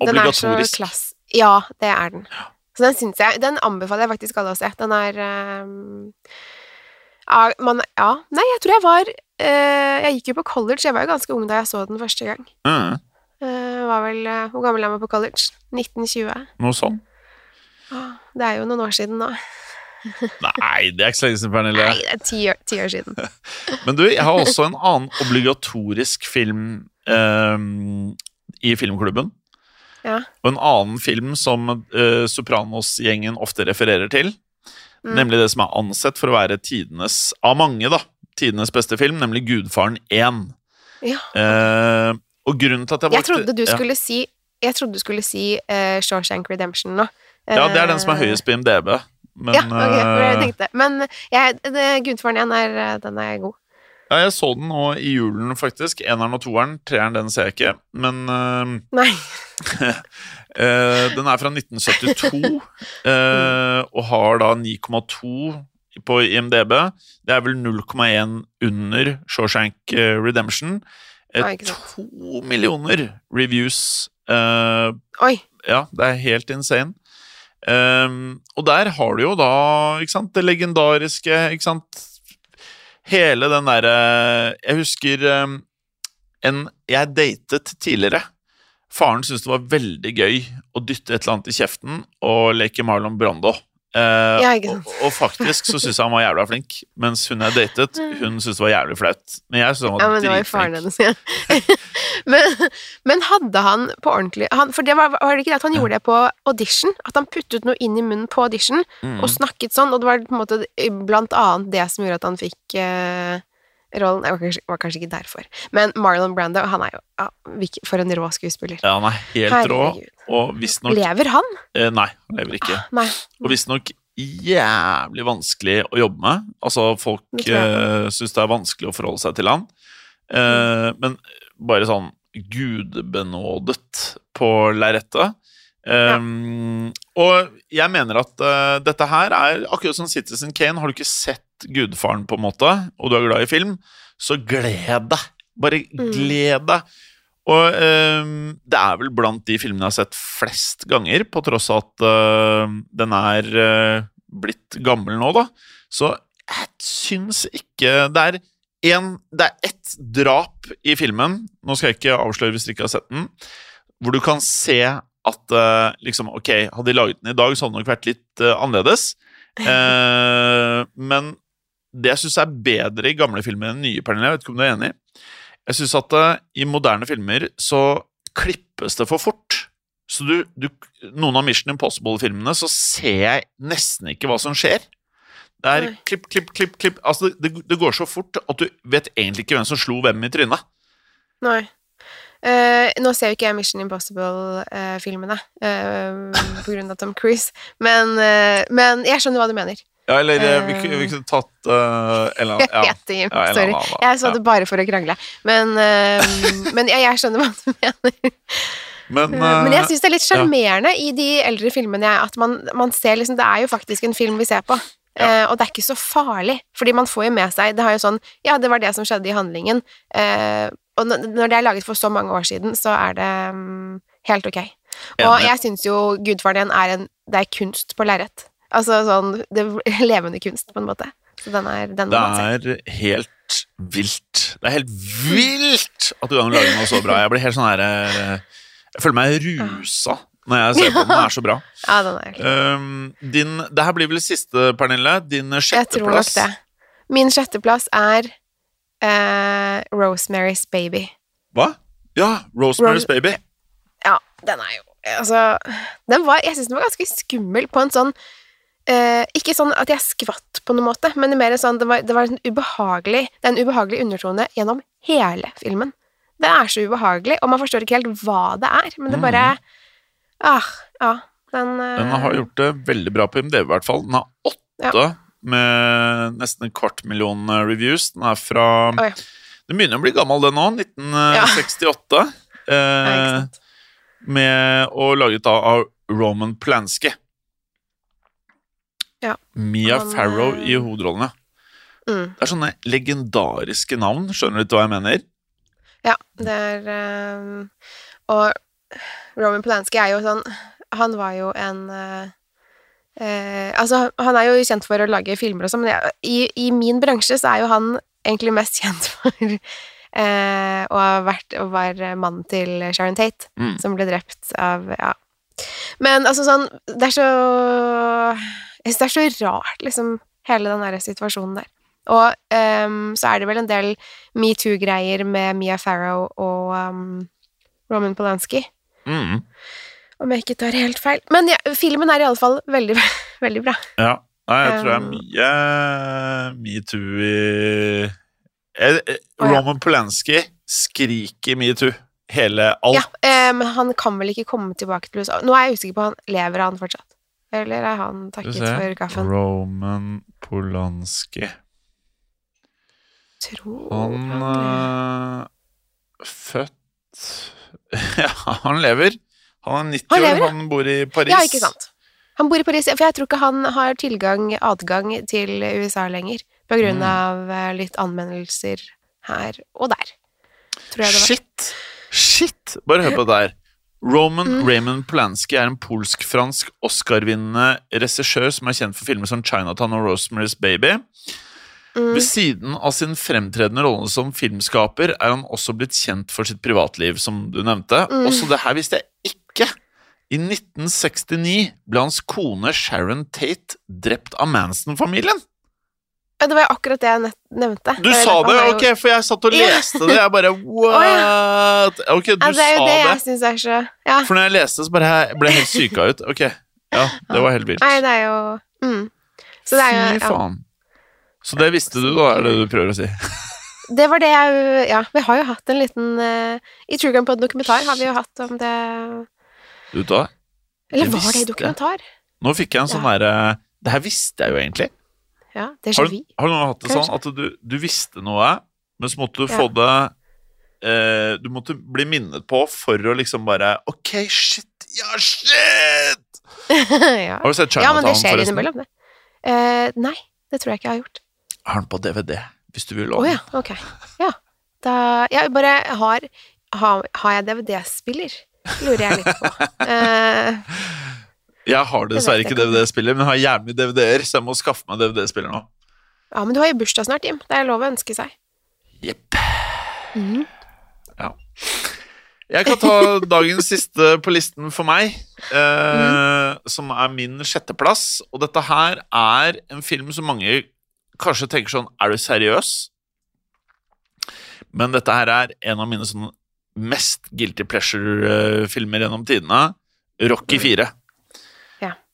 Speaker 2: Obligatorisk.
Speaker 3: klass... Ja, det er den. Så den syns jeg Den anbefaler jeg faktisk alle å se. Den er ehm, man, ja, nei, jeg tror jeg var uh, Jeg gikk jo på college, jeg var jo ganske ung da jeg så den første gang.
Speaker 2: Mm.
Speaker 3: Uh, var vel, uh, Hvor gammel er man på college? 1920?
Speaker 2: noe sånn.
Speaker 3: Oh, det er jo noen år siden nå.
Speaker 2: Nei, det er ikke så lenge siden, Pernille.
Speaker 3: Nei, det er ti år, ti år siden.
Speaker 2: Men du, jeg har også en annen obligatorisk film um, i filmklubben.
Speaker 3: Ja.
Speaker 2: Og en annen film som uh, Sopranos-gjengen ofte refererer til.
Speaker 3: Mm.
Speaker 2: Nemlig det som er ansett for å være tidenes, av mange, da, tidenes beste film, nemlig Gudfaren 1.
Speaker 3: Ja.
Speaker 2: Uh, og grunnen til at jeg
Speaker 3: Jeg trodde du
Speaker 2: ja.
Speaker 3: skulle si Jeg trodde du skulle si uh, Shawshank Redemption nå.
Speaker 2: Ja, det er den som er
Speaker 3: Eh,
Speaker 2: høyest på IMDb. Men
Speaker 3: ja, okay, jeg tenkte. Men jeg, det, Gudfaren 1 er, den er god.
Speaker 2: Ja, jeg så den nå i julen, faktisk. Eneren og toeren. Treeren den ser jeg ikke. Men uh,
Speaker 3: Nei.
Speaker 2: uh, den er fra 1972 uh, og har da 9,2 på IMDb. Det er vel 0,1 under Shawshank eh, Redemption. Eh,
Speaker 3: sant.
Speaker 2: to millioner reviews. Eh,
Speaker 3: Oi.
Speaker 2: ja, det er helt insane. Um, og der har du jo da sant, det legendariske ikke sant? Hele den derre Jeg husker um, en jeg datet tidligere. Faren syntes det var veldig gøy å dytte et eller annet i kjeften og leke Marlon Brando. Eh,
Speaker 3: Ja,
Speaker 2: og, og faktisk så syns jeg han var jævla flink, mens hun jeg datet, hun syntes det var jævlig flaut. Men jeg syntes han
Speaker 3: Ja,
Speaker 2: var
Speaker 3: men det var hennes, ja. men, men hadde han på ordentlig han, For det var, var det ikke det at han gjorde det på audition? At han puttet noe inn i munnen på audition
Speaker 2: Mm.
Speaker 3: og snakket sånn, og det var på en måte blant annet det som gjorde at han fikk eh, rollen Det var var kanskje ikke derfor. Men Marlon Brando, han er jo ja, For en rå skuespiller.
Speaker 2: Ja, han er helt rå, og visstnok
Speaker 3: Lever han?
Speaker 2: eh, Nei, han lever ikke.
Speaker 3: Nei.
Speaker 2: Og visstnok jævlig vanskelig å jobbe med. Altså, folk uh, syns det er vanskelig å forholde seg til han. Eh, Men bare sånn gudbenådet på lerretet. Um, Og jeg mener at uh, dette her er akkurat som Citizen Kane. Har du ikke sett Gudfaren, på en måte, og du er glad i film, så gled deg. Bare
Speaker 3: Mm.
Speaker 2: gled deg. Og ehm, det er vel blant de filmene jeg har sett flest ganger, på tross av at eh, den er eh, blitt gammel nå, da. Så jeg syns ikke Det er en, Det er ett drap i filmen, nå skal jeg ikke avsløre hvis dere ikke har sett den, hvor du kan se at eh, liksom, ok, hadde de laget den i dag, så hadde det nok vært litt eh, annerledes. Eh, men det jeg syns er bedre i gamle filmer enn nye, Pernille, jeg vet ikke om du er enig, jeg syns at uh, i moderne filmer så klippes det for fort. Så du, du Noen av Mission Impossible-filmene så ser jeg nesten ikke hva som skjer. Det er klipp, klipp, klipp, klipp. Altså, det, det går så fort at du vet egentlig ikke hvem som slo hvem i trynet.
Speaker 3: Nei. Uh, nå ser jo ikke jeg Mission Impossible-filmene uh, på grunn av Tom Cruise, men, eh, men jeg skjønner hva du mener.
Speaker 2: Ja, eller eh, vi,
Speaker 3: Eh.
Speaker 2: vi kunne tatt uh, en eller
Speaker 3: Jeg
Speaker 2: annen ja.
Speaker 3: vet ikke,
Speaker 2: Ja,
Speaker 3: Sorry.
Speaker 2: annen.
Speaker 3: Jeg sa
Speaker 2: Ja.
Speaker 3: det bare for å krangle. Men, uh, men jeg, jeg skjønner hva du mener.
Speaker 2: Men,
Speaker 3: Men jeg
Speaker 2: eh,
Speaker 3: syns det er litt sjarmerende i de eldre filmene jeg, at man, man ser liksom Det er jo faktisk en film vi ser på. Eh, og det er ikke så farlig, fordi man får jo med seg Det har jo sånn Ja, det var det som skjedde i handlingen. Eh, og når det er laget for så mange år siden, så er det um, helt ok. Og jeg syns jo Gudfaren er en Det er kunst på lerret. Altså sånn det Levende kunst, på en måte. Så den er Den
Speaker 2: det er helt vilt. Det er helt vilt at du kan lage noe så bra. Jeg blir helt sånn her eh, Jeg føler meg rusa når jeg ser på den. Den er så bra.
Speaker 3: Ja, den er helt
Speaker 2: Um, din, det her blir vel siste, Pernille. Din
Speaker 3: Jeg tror nok
Speaker 2: sjetteplass.
Speaker 3: det. Min sjetteplass er uh, Rosemary's Baby.
Speaker 2: Hva? Ja, Rosemary's
Speaker 3: Ros-
Speaker 2: Baby.
Speaker 3: Ja, den er jo Altså den var, Jeg syns den var ganske skummel på en sånn eh, Ikke sånn at jeg skvatt på noen måte, men er mer sånn, det var, det var en ubehagelig Det er en ubehagelig undertone gjennom hele filmen. Det er så ubehagelig, og man forstår ikke helt hva det er, men det bare Ah, ja. Den, uh,
Speaker 2: Den har gjort det veldig bra på IMDv, i hvert fall. Den har åtte med nesten en kvart million eh, reviews. Den er fra
Speaker 3: Oi.
Speaker 2: Den begynner å bli gammel, den òg. 1968.
Speaker 3: ja,
Speaker 2: Eh, med og laget av Roman Plansky.
Speaker 3: Ja.
Speaker 2: Mia
Speaker 3: Han,
Speaker 2: Farrow
Speaker 3: eh,
Speaker 2: i hovedrollene.
Speaker 3: Mm.
Speaker 2: Det er sånne legendariske navn. Skjønner du hva jeg mener?
Speaker 3: Ja, det er ehm, Og Roman Polanski er jo sånn Han var jo en eh, eh, Altså, han er jo kjent for å lage filmer og sånn, men jeg, i, i min bransje så er jo han egentlig mest kjent for eh, å ha vært og var mannen til Sharon Tate,
Speaker 2: Mm.
Speaker 3: som ble drept av Ja. Men altså sånn Det er så Jeg syns det er så rart, liksom, hele den der situasjonen der. Og um, så er det vel en del metoo-greier med Mia Farrow og um, Roman Polanski,
Speaker 2: Mm.
Speaker 3: om jeg ikke tar helt feil. Men ja, filmen er iallfall veldig, veldig bra.
Speaker 2: Ja. Nei, jeg tror det er
Speaker 3: Um,
Speaker 2: mye metoo i eh, eh,
Speaker 3: ja.
Speaker 2: Roman Polanski skriker metoo. Hele alt.
Speaker 3: Ja, men han kan vel ikke komme tilbake til USA. Nå er jeg usikker på han lever han fortsatt. Eller er han takket for kaffen?
Speaker 2: Roman Polanski.
Speaker 3: Tror
Speaker 2: Han
Speaker 3: han
Speaker 2: øh, Født Ja, han lever. Han er 90
Speaker 3: Han lever, år,
Speaker 2: han bor i Paris.
Speaker 3: Ja, ikke sant. Han bor i Paris, for jeg tror ikke han har tilgang, adgang til USA lenger, på grunn
Speaker 2: Mm.
Speaker 3: av eh, litt anmeldelser her og der. Tror jeg det var.
Speaker 2: Shit! Shit! Bare hør på det der. Roman
Speaker 3: Mm.
Speaker 2: Raymond Polanski er en polsk-fransk Oscar-vinnende regissør som er kjent for filmer som Chinatown og Rosemary's Baby.
Speaker 3: Mm.
Speaker 2: Ved siden av sin fremtredende rolle som filmskaper er han også blitt kjent for sitt privatliv, som du nevnte.
Speaker 3: Mm.
Speaker 2: Også det her visste jeg ikke! I 1969 ble hans kone Sharon Tate drept av Manson-familien.
Speaker 3: Ja, det var akkurat det jeg nevnte.
Speaker 2: Du sa det,
Speaker 3: jo-
Speaker 2: ok, for jeg satt og leste det. Jeg bare what? Ok, du
Speaker 3: sa det er jo det jeg syns er så Ja.
Speaker 2: For når jeg leste, så bare jeg ble jeg helt syka ut. Ok, ja, det var helt vilt.
Speaker 3: Nei, det er jo mm. Så det er jo
Speaker 2: Fy
Speaker 3: ja.
Speaker 2: faen. Så det visste du, da, er det du prøver å si?
Speaker 3: Det var det jeg Ja, vi har jo hatt en liten uh, I True Crime på dokumentar har vi jo hatt om det
Speaker 2: Du vet hva?
Speaker 3: Eller var det i dokumentar?
Speaker 2: Nå fikk jeg en sånn derre Det her visste jeg jo egentlig.
Speaker 3: Ja,
Speaker 2: Har
Speaker 3: déjà
Speaker 2: du,
Speaker 3: vu.
Speaker 2: har du noen hatt det sånn at du, du visste noe, men så måtte du
Speaker 3: Ja.
Speaker 2: få det eh, Du måtte bli minnet på for å liksom bare Ok, shit! Ja, shit!
Speaker 3: ja.
Speaker 2: Har du sett
Speaker 3: ja, men det skjer innimellom, det. Eh, nei, det tror jeg ikke jeg har gjort.
Speaker 2: Har den på DVD, hvis du vil
Speaker 3: Å
Speaker 2: Oh,
Speaker 3: ja, ok. Ja. Da Jeg bare har Har, har jeg DVD-spiller? Lurer jeg litt på. Eh,
Speaker 2: Jeg har dessverre ikke DVD-spiller, men jeg har jævlig DVD-er, så jeg må skaffe meg DVD-spiller nå.
Speaker 3: ja, men du har jo bursdag snart, Jim. Det er lov å ønske seg.
Speaker 2: Jepp.
Speaker 3: Mm.
Speaker 2: Ja. Jeg kan ta dagens siste på listen for meg, eh,
Speaker 3: Mm.
Speaker 2: som er min sjetteplass. Og dette her er en film som mange kanskje tenker sånn Er du seriøs? Men dette her er en av mine sånn mest guilty pleasure-filmer gjennom tidene. Rocky 4.
Speaker 3: Ja.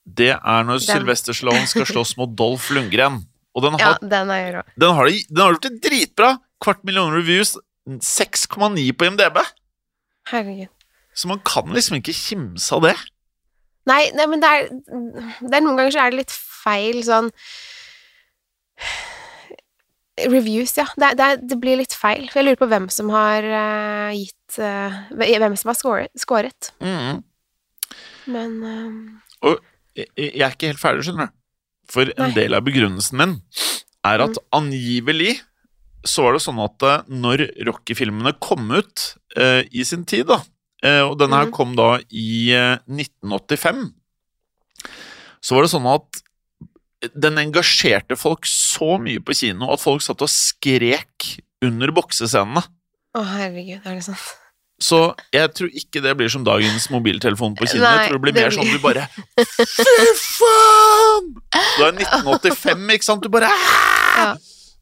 Speaker 2: Det er når
Speaker 3: Den.
Speaker 2: Sylvester Sloan skal slåss mot Dolph Lundgren. Og den
Speaker 3: Ja,
Speaker 2: har,
Speaker 3: den er
Speaker 2: den har, de- den har gjort det dritbra! Kvart million reviews, 6,9 på IMDb.
Speaker 3: Herregud.
Speaker 2: Så man kan liksom ikke kimse av det.
Speaker 3: Nei, nei, men det er, det er Noen ganger så er det litt feil sånn Reviews, ja. Det, det, det blir litt feil. For jeg lurer på hvem som har uh, gitt uh, Hvem som har scoret. scoret.
Speaker 2: Mm.
Speaker 3: Men uh,
Speaker 2: Og jeg, jeg er ikke helt ferdig, skjønner du. For en
Speaker 3: Nei. Mm.
Speaker 2: del av begrunnelsen min er at angivelig så var det sånn at eh, når Rocky-filmene kom ut eh, i sin tid, da, eh, og denne her
Speaker 3: Mhm.
Speaker 2: kom da i eh, 1985, så var det sånn at den engasjerte folk så mye på kino at folk satt og skrek under boksescenene.
Speaker 3: Å, herregud, er det sant?
Speaker 2: Så jeg tror ikke det blir som dagens mobiltelefon på kino. Jeg tror det blir mer sånn
Speaker 3: at
Speaker 2: du bare Fy faen! Du er 1985, ikke sant? Du bare
Speaker 3: Ja.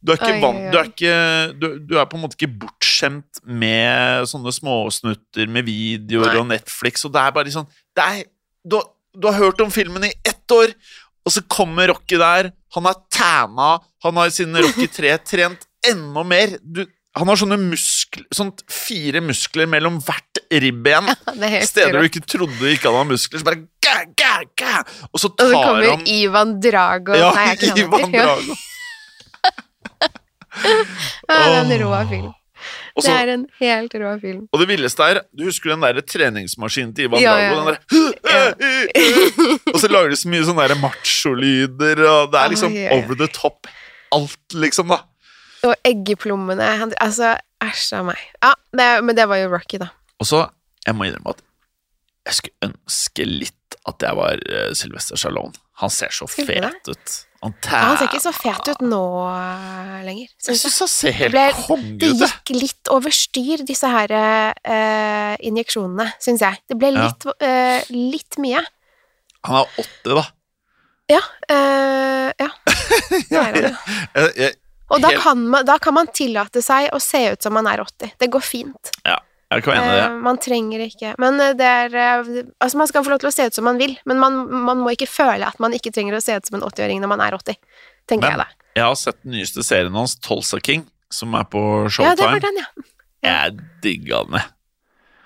Speaker 2: Du er ikke vant du du, du er på en måte ikke bortskjemt med sånne småsnutter med videoer
Speaker 3: Nei.
Speaker 2: og Netflix, og det er bare sånn det er, du, har- du har hørt om filmen i ett år, og så kommer Rocky der. Han er tæna, han har siden Rocky 3 trent enda mer. Du, han har sånne muskler, sånn fire muskler mellom hvert ribben.
Speaker 3: Er
Speaker 2: Steder du ikke trodde ikke han hadde muskler. Så bare gæ, gæ, gæ. Og så
Speaker 3: Og så kommer
Speaker 2: han
Speaker 3: Ivan Drago
Speaker 2: Ja,
Speaker 3: Nei, jeg ikke
Speaker 2: Ivan. Drago.
Speaker 3: Ja, det er en rå film.
Speaker 2: Også,
Speaker 3: Det er en helt rå film.
Speaker 2: og det villeste er Du husker den der treningsmaskinen til Ivan
Speaker 3: Ja,
Speaker 2: Drago?
Speaker 3: ja.
Speaker 2: Der, og så lager de så mye sånne der macholyder, og det er liksom
Speaker 3: oh, oi.
Speaker 2: over the top. Alt, liksom, da.
Speaker 3: Og eggeplommene Altså, æsj a meg. Ja, det, men det var jo Rocky, da.
Speaker 2: Og så, jeg må innrømme at jeg skulle ønske litt at jeg var uh, Sylvester Stallone. Han ser så
Speaker 3: Skulle fet
Speaker 2: fet ut. Han,
Speaker 3: Ja, han ser ikke så fet ut nå eh, lenger, syns jeg.
Speaker 2: syns han ser helt konge
Speaker 3: Det
Speaker 2: ut. Det
Speaker 3: gikk litt over styr, disse her uh, injeksjonene, syns jeg. Det ble
Speaker 2: Ja.
Speaker 3: litt, eh, litt mye.
Speaker 2: Han er 80, da.
Speaker 3: Ja. eh, ja. Det er.
Speaker 2: Jeg, jeg,
Speaker 3: Og da kan, man, da kan man tillate seg å se ut som man er 80. Det går fint.
Speaker 2: jeg kan enig i det.
Speaker 3: Eh, man trenger ikke Men eh, det er eh, Altså, man skal få lov til å se ut som man vil, men man, man må ikke føle at man ikke trenger å se ut som en 80-åring når man er 80. Tenker
Speaker 2: Men-
Speaker 3: jeg da.
Speaker 2: Jeg har sett den nyeste serien hans, Tolsa King, som er på
Speaker 3: Ja, det
Speaker 2: Showtime.
Speaker 3: var den, ja.
Speaker 2: Jeg digga den, jeg.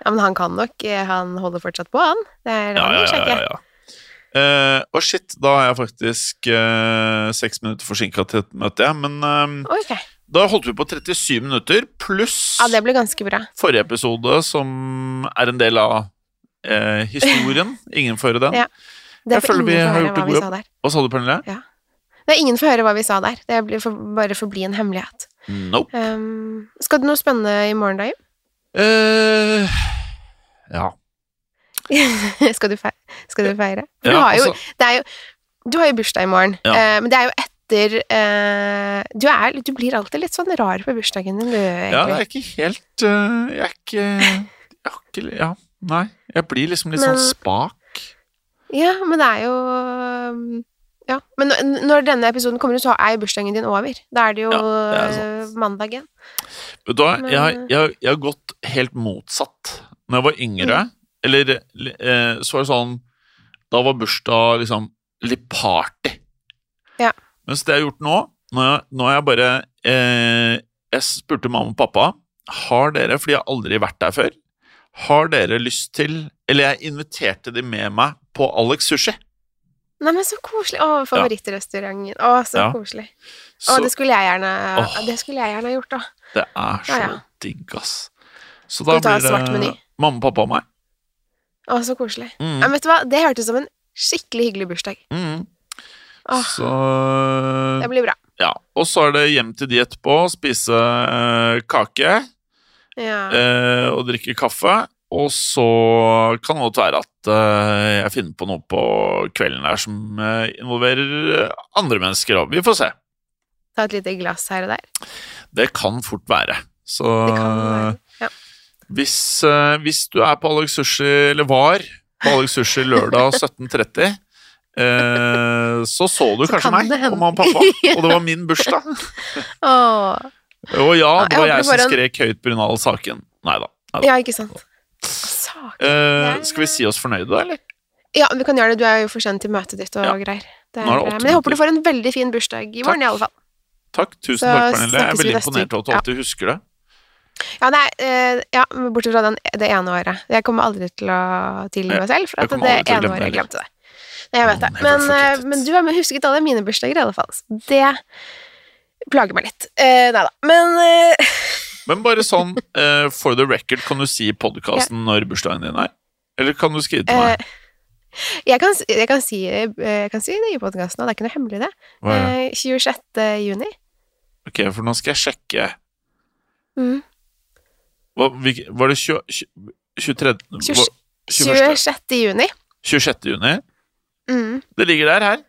Speaker 3: Ja, Men han kan nok Han holder fortsatt på, han. Det er
Speaker 2: Ja,
Speaker 3: han
Speaker 2: ja, ja, ja, ja. Eh, og shit, da er jeg faktisk uh, seks minutter forsinka til et møte, jeg. Men uh,
Speaker 3: okay.
Speaker 2: da holdt vi på 37 minutter, pluss
Speaker 3: Ja, det ble ganske bra.
Speaker 2: forrige episode, som er en del av uh, historien. Ingen får høre den.
Speaker 3: Ja. Det
Speaker 2: Jeg føler vi har gjort en god
Speaker 3: sa der.
Speaker 2: Hva sa du, Pernille?
Speaker 3: Nei, ingen får høre hva vi sa der. Det blir for, bare forbli en hemmelighet.
Speaker 2: Nope.
Speaker 3: Um, skal du noe spennende i morgen, da, Jim?
Speaker 2: Ja.
Speaker 3: skal, du feire? skal du feire? Du,
Speaker 2: ja
Speaker 3: har jo
Speaker 2: altså,
Speaker 3: det jo, du har jo bursdag i morgen,
Speaker 2: Ja.
Speaker 3: eh, men det er jo etter eh, du, er, du blir alltid litt sånn rar på bursdagen din, du,
Speaker 2: ja, jeg er ikke helt eh, Jeg er ikke Jeg har ikke Ja, nei. Jeg blir liksom litt sånn spak.
Speaker 3: Ja, men det er jo Ja. Men når denne episoden kommer ut, så er jo bursdagen din over. Da er det jo
Speaker 2: Ja, det er
Speaker 3: mandag igjen.
Speaker 2: Vet du hva, jeg, har- jeg har gått helt motsatt. Når jeg var yngre,
Speaker 3: Mm.
Speaker 2: Eller eh, så var det sånn Da var bursdag liksom litt party.
Speaker 3: Ja.
Speaker 2: Mens det jeg har gjort nå Nå har jeg- bare eh, Jeg spurte mamma og pappa Har dere, fordi jeg har aldri vært der før Har dere lyst til Eller jeg inviterte de med meg på Alex Sushi.
Speaker 3: Nei, men så koselig. Å, favorittrestauranten. Å, så
Speaker 2: Ja.
Speaker 3: koselig.
Speaker 2: Så
Speaker 3: Å, det skulle jeg gjerne
Speaker 2: Åh.
Speaker 3: Det skulle jeg gjerne gjort, da.
Speaker 2: det er så
Speaker 3: Ja, ja.
Speaker 2: digg, ass. Så da blir det mamma, pappa og meg.
Speaker 3: Å, så koselig.
Speaker 2: Mm.
Speaker 3: Men vet du hva? Det hørtes som en skikkelig hyggelig bursdag.
Speaker 2: Mm.
Speaker 3: Åh,
Speaker 2: Så
Speaker 3: det blir bra.
Speaker 2: Ja. Og så er det hjem til de etterpå, spise eh, kake
Speaker 3: Ja.
Speaker 2: eh, og drikke kaffe. Og så kan det godt være at eh, jeg finner på noe på kvelden der som eh, involverer andre mennesker òg. Vi får se.
Speaker 3: Ta et lite glass her og der.
Speaker 2: Det kan fort være. Så
Speaker 3: Det kan være. Ja.
Speaker 2: Hvis, uh, hvis du er på Alex Sushi, eller var på Alex Sushi lørdag 17.30, uh, så så du
Speaker 3: Så
Speaker 2: kanskje
Speaker 3: kan
Speaker 2: meg og mamma og pappa, og det var min bursdag.
Speaker 3: Åh.
Speaker 2: Og ja, det var jeg,
Speaker 3: jeg
Speaker 2: som
Speaker 3: en-
Speaker 2: skrek høyt pga. saken. Nei da.
Speaker 3: Ja, ikke sant.
Speaker 2: Eh, skal vi si oss fornøyde, da, eller?
Speaker 3: Ja, vi kan gjøre det. Du er jo for sen til møtet ditt og
Speaker 2: Ja.
Speaker 3: greier. Er,
Speaker 2: er
Speaker 3: men jeg håper du får en veldig fin bursdag i morgen, i alle fall.
Speaker 2: Takk. Tusen
Speaker 3: Så
Speaker 2: takk, Pernille. Jeg er veldig imponert over at du
Speaker 3: alltid Ja.
Speaker 2: husker det.
Speaker 3: Ja, nei, eh, ja, bortsett fra den, det ene året. Jeg kommer aldri til å tilgi meg selv for at det ene året jeg glemte det. Nei, jeg vet det. Men, eh, men du har husket alle mine bursdager, i alle fall. Så det plager meg litt. Eh, nei da. Men
Speaker 2: Men bare sånn for the record, kan du si i podkasten når bursdagen din er? Eller kan du skrive til meg?
Speaker 3: jeg, kan, jeg, kan si, jeg kan si det i podkasten, og det er ikke noe hemmelig, det.
Speaker 2: Hva?
Speaker 3: Eh, 26. juni.
Speaker 2: Ok, for nå skal jeg sjekke.
Speaker 3: Mm.
Speaker 2: Hva, var det 20, 23.
Speaker 3: 20 26. juni.
Speaker 2: 26. juni?
Speaker 3: Mm.
Speaker 2: Det ligger der her.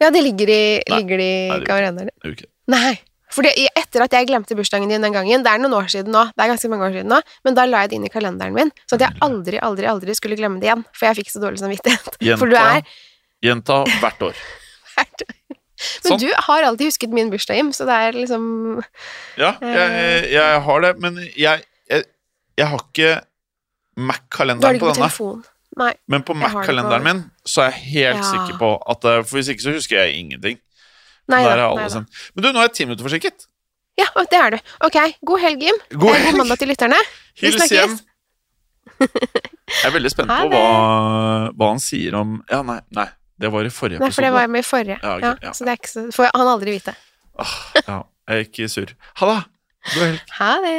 Speaker 3: Ja, det ligger i,
Speaker 2: Nei.
Speaker 3: ligger i
Speaker 2: Nei, det- okay.
Speaker 3: Nei. For etter at jeg glemte bursdagen din den gangen, det er noen år siden nå, det er ganske mange år siden nå, men da la jeg det inn i kalenderen min, så at jeg aldri, aldri, aldri skulle glemme det igjen, for jeg fikk så dårlig samvittighet. For du
Speaker 2: Gjenta,
Speaker 3: hvert
Speaker 2: år. hvert år.
Speaker 3: Men
Speaker 2: Sånn.
Speaker 3: du har alltid husket min bursdag, Jim, så det er liksom
Speaker 2: Ja, jeg, jeg har det, men jeg, jeg, jeg har ikke Mac-kalenderen på denne.
Speaker 3: telefon. Nei.
Speaker 2: Men på Mac-kalenderen min så er jeg helt
Speaker 3: Ja.
Speaker 2: sikker på at eh, For hvis ikke så husker jeg ingenting.
Speaker 3: Nei da. Nei
Speaker 2: Men du, nå er jeg ti minutter forsinket.
Speaker 3: Ja, det er du. Ok, god helg, Jim.
Speaker 2: God
Speaker 3: Eh,
Speaker 2: helg.
Speaker 3: God mandag til lytterne. Vi
Speaker 2: Hils hjem. Jeg er veldig spent på hva, hva han sier om Ja, nei, nei. Det var i forrige
Speaker 3: Nei, for det
Speaker 2: episode.
Speaker 3: var med i forrige.
Speaker 2: Ja, okay,
Speaker 3: Ja,
Speaker 2: ja.
Speaker 3: Så det er ikke så får han aldri vite.
Speaker 2: Ah, ja, jeg er ikke sur. Ha det. God helg.
Speaker 3: Ha det.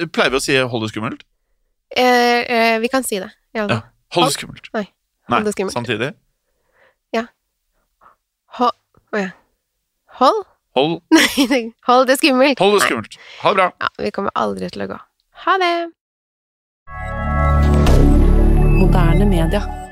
Speaker 2: Eh, Pleier vi å si 'hold det skummelt'?
Speaker 3: Eh, eh, vi kan si det. Ja,
Speaker 2: Ja. Hold det skummelt.
Speaker 3: Nei,
Speaker 2: Nei,
Speaker 3: hold det skummelt.
Speaker 2: samtidig.
Speaker 3: Hold Å ja. Hold?
Speaker 2: Hold,
Speaker 3: Nei, hold det skummelt.
Speaker 2: hold det
Speaker 3: Nei.
Speaker 2: Ha det bra.
Speaker 3: Ja, vi kommer aldri til å gå. Ha det.
Speaker 4: Moderne media.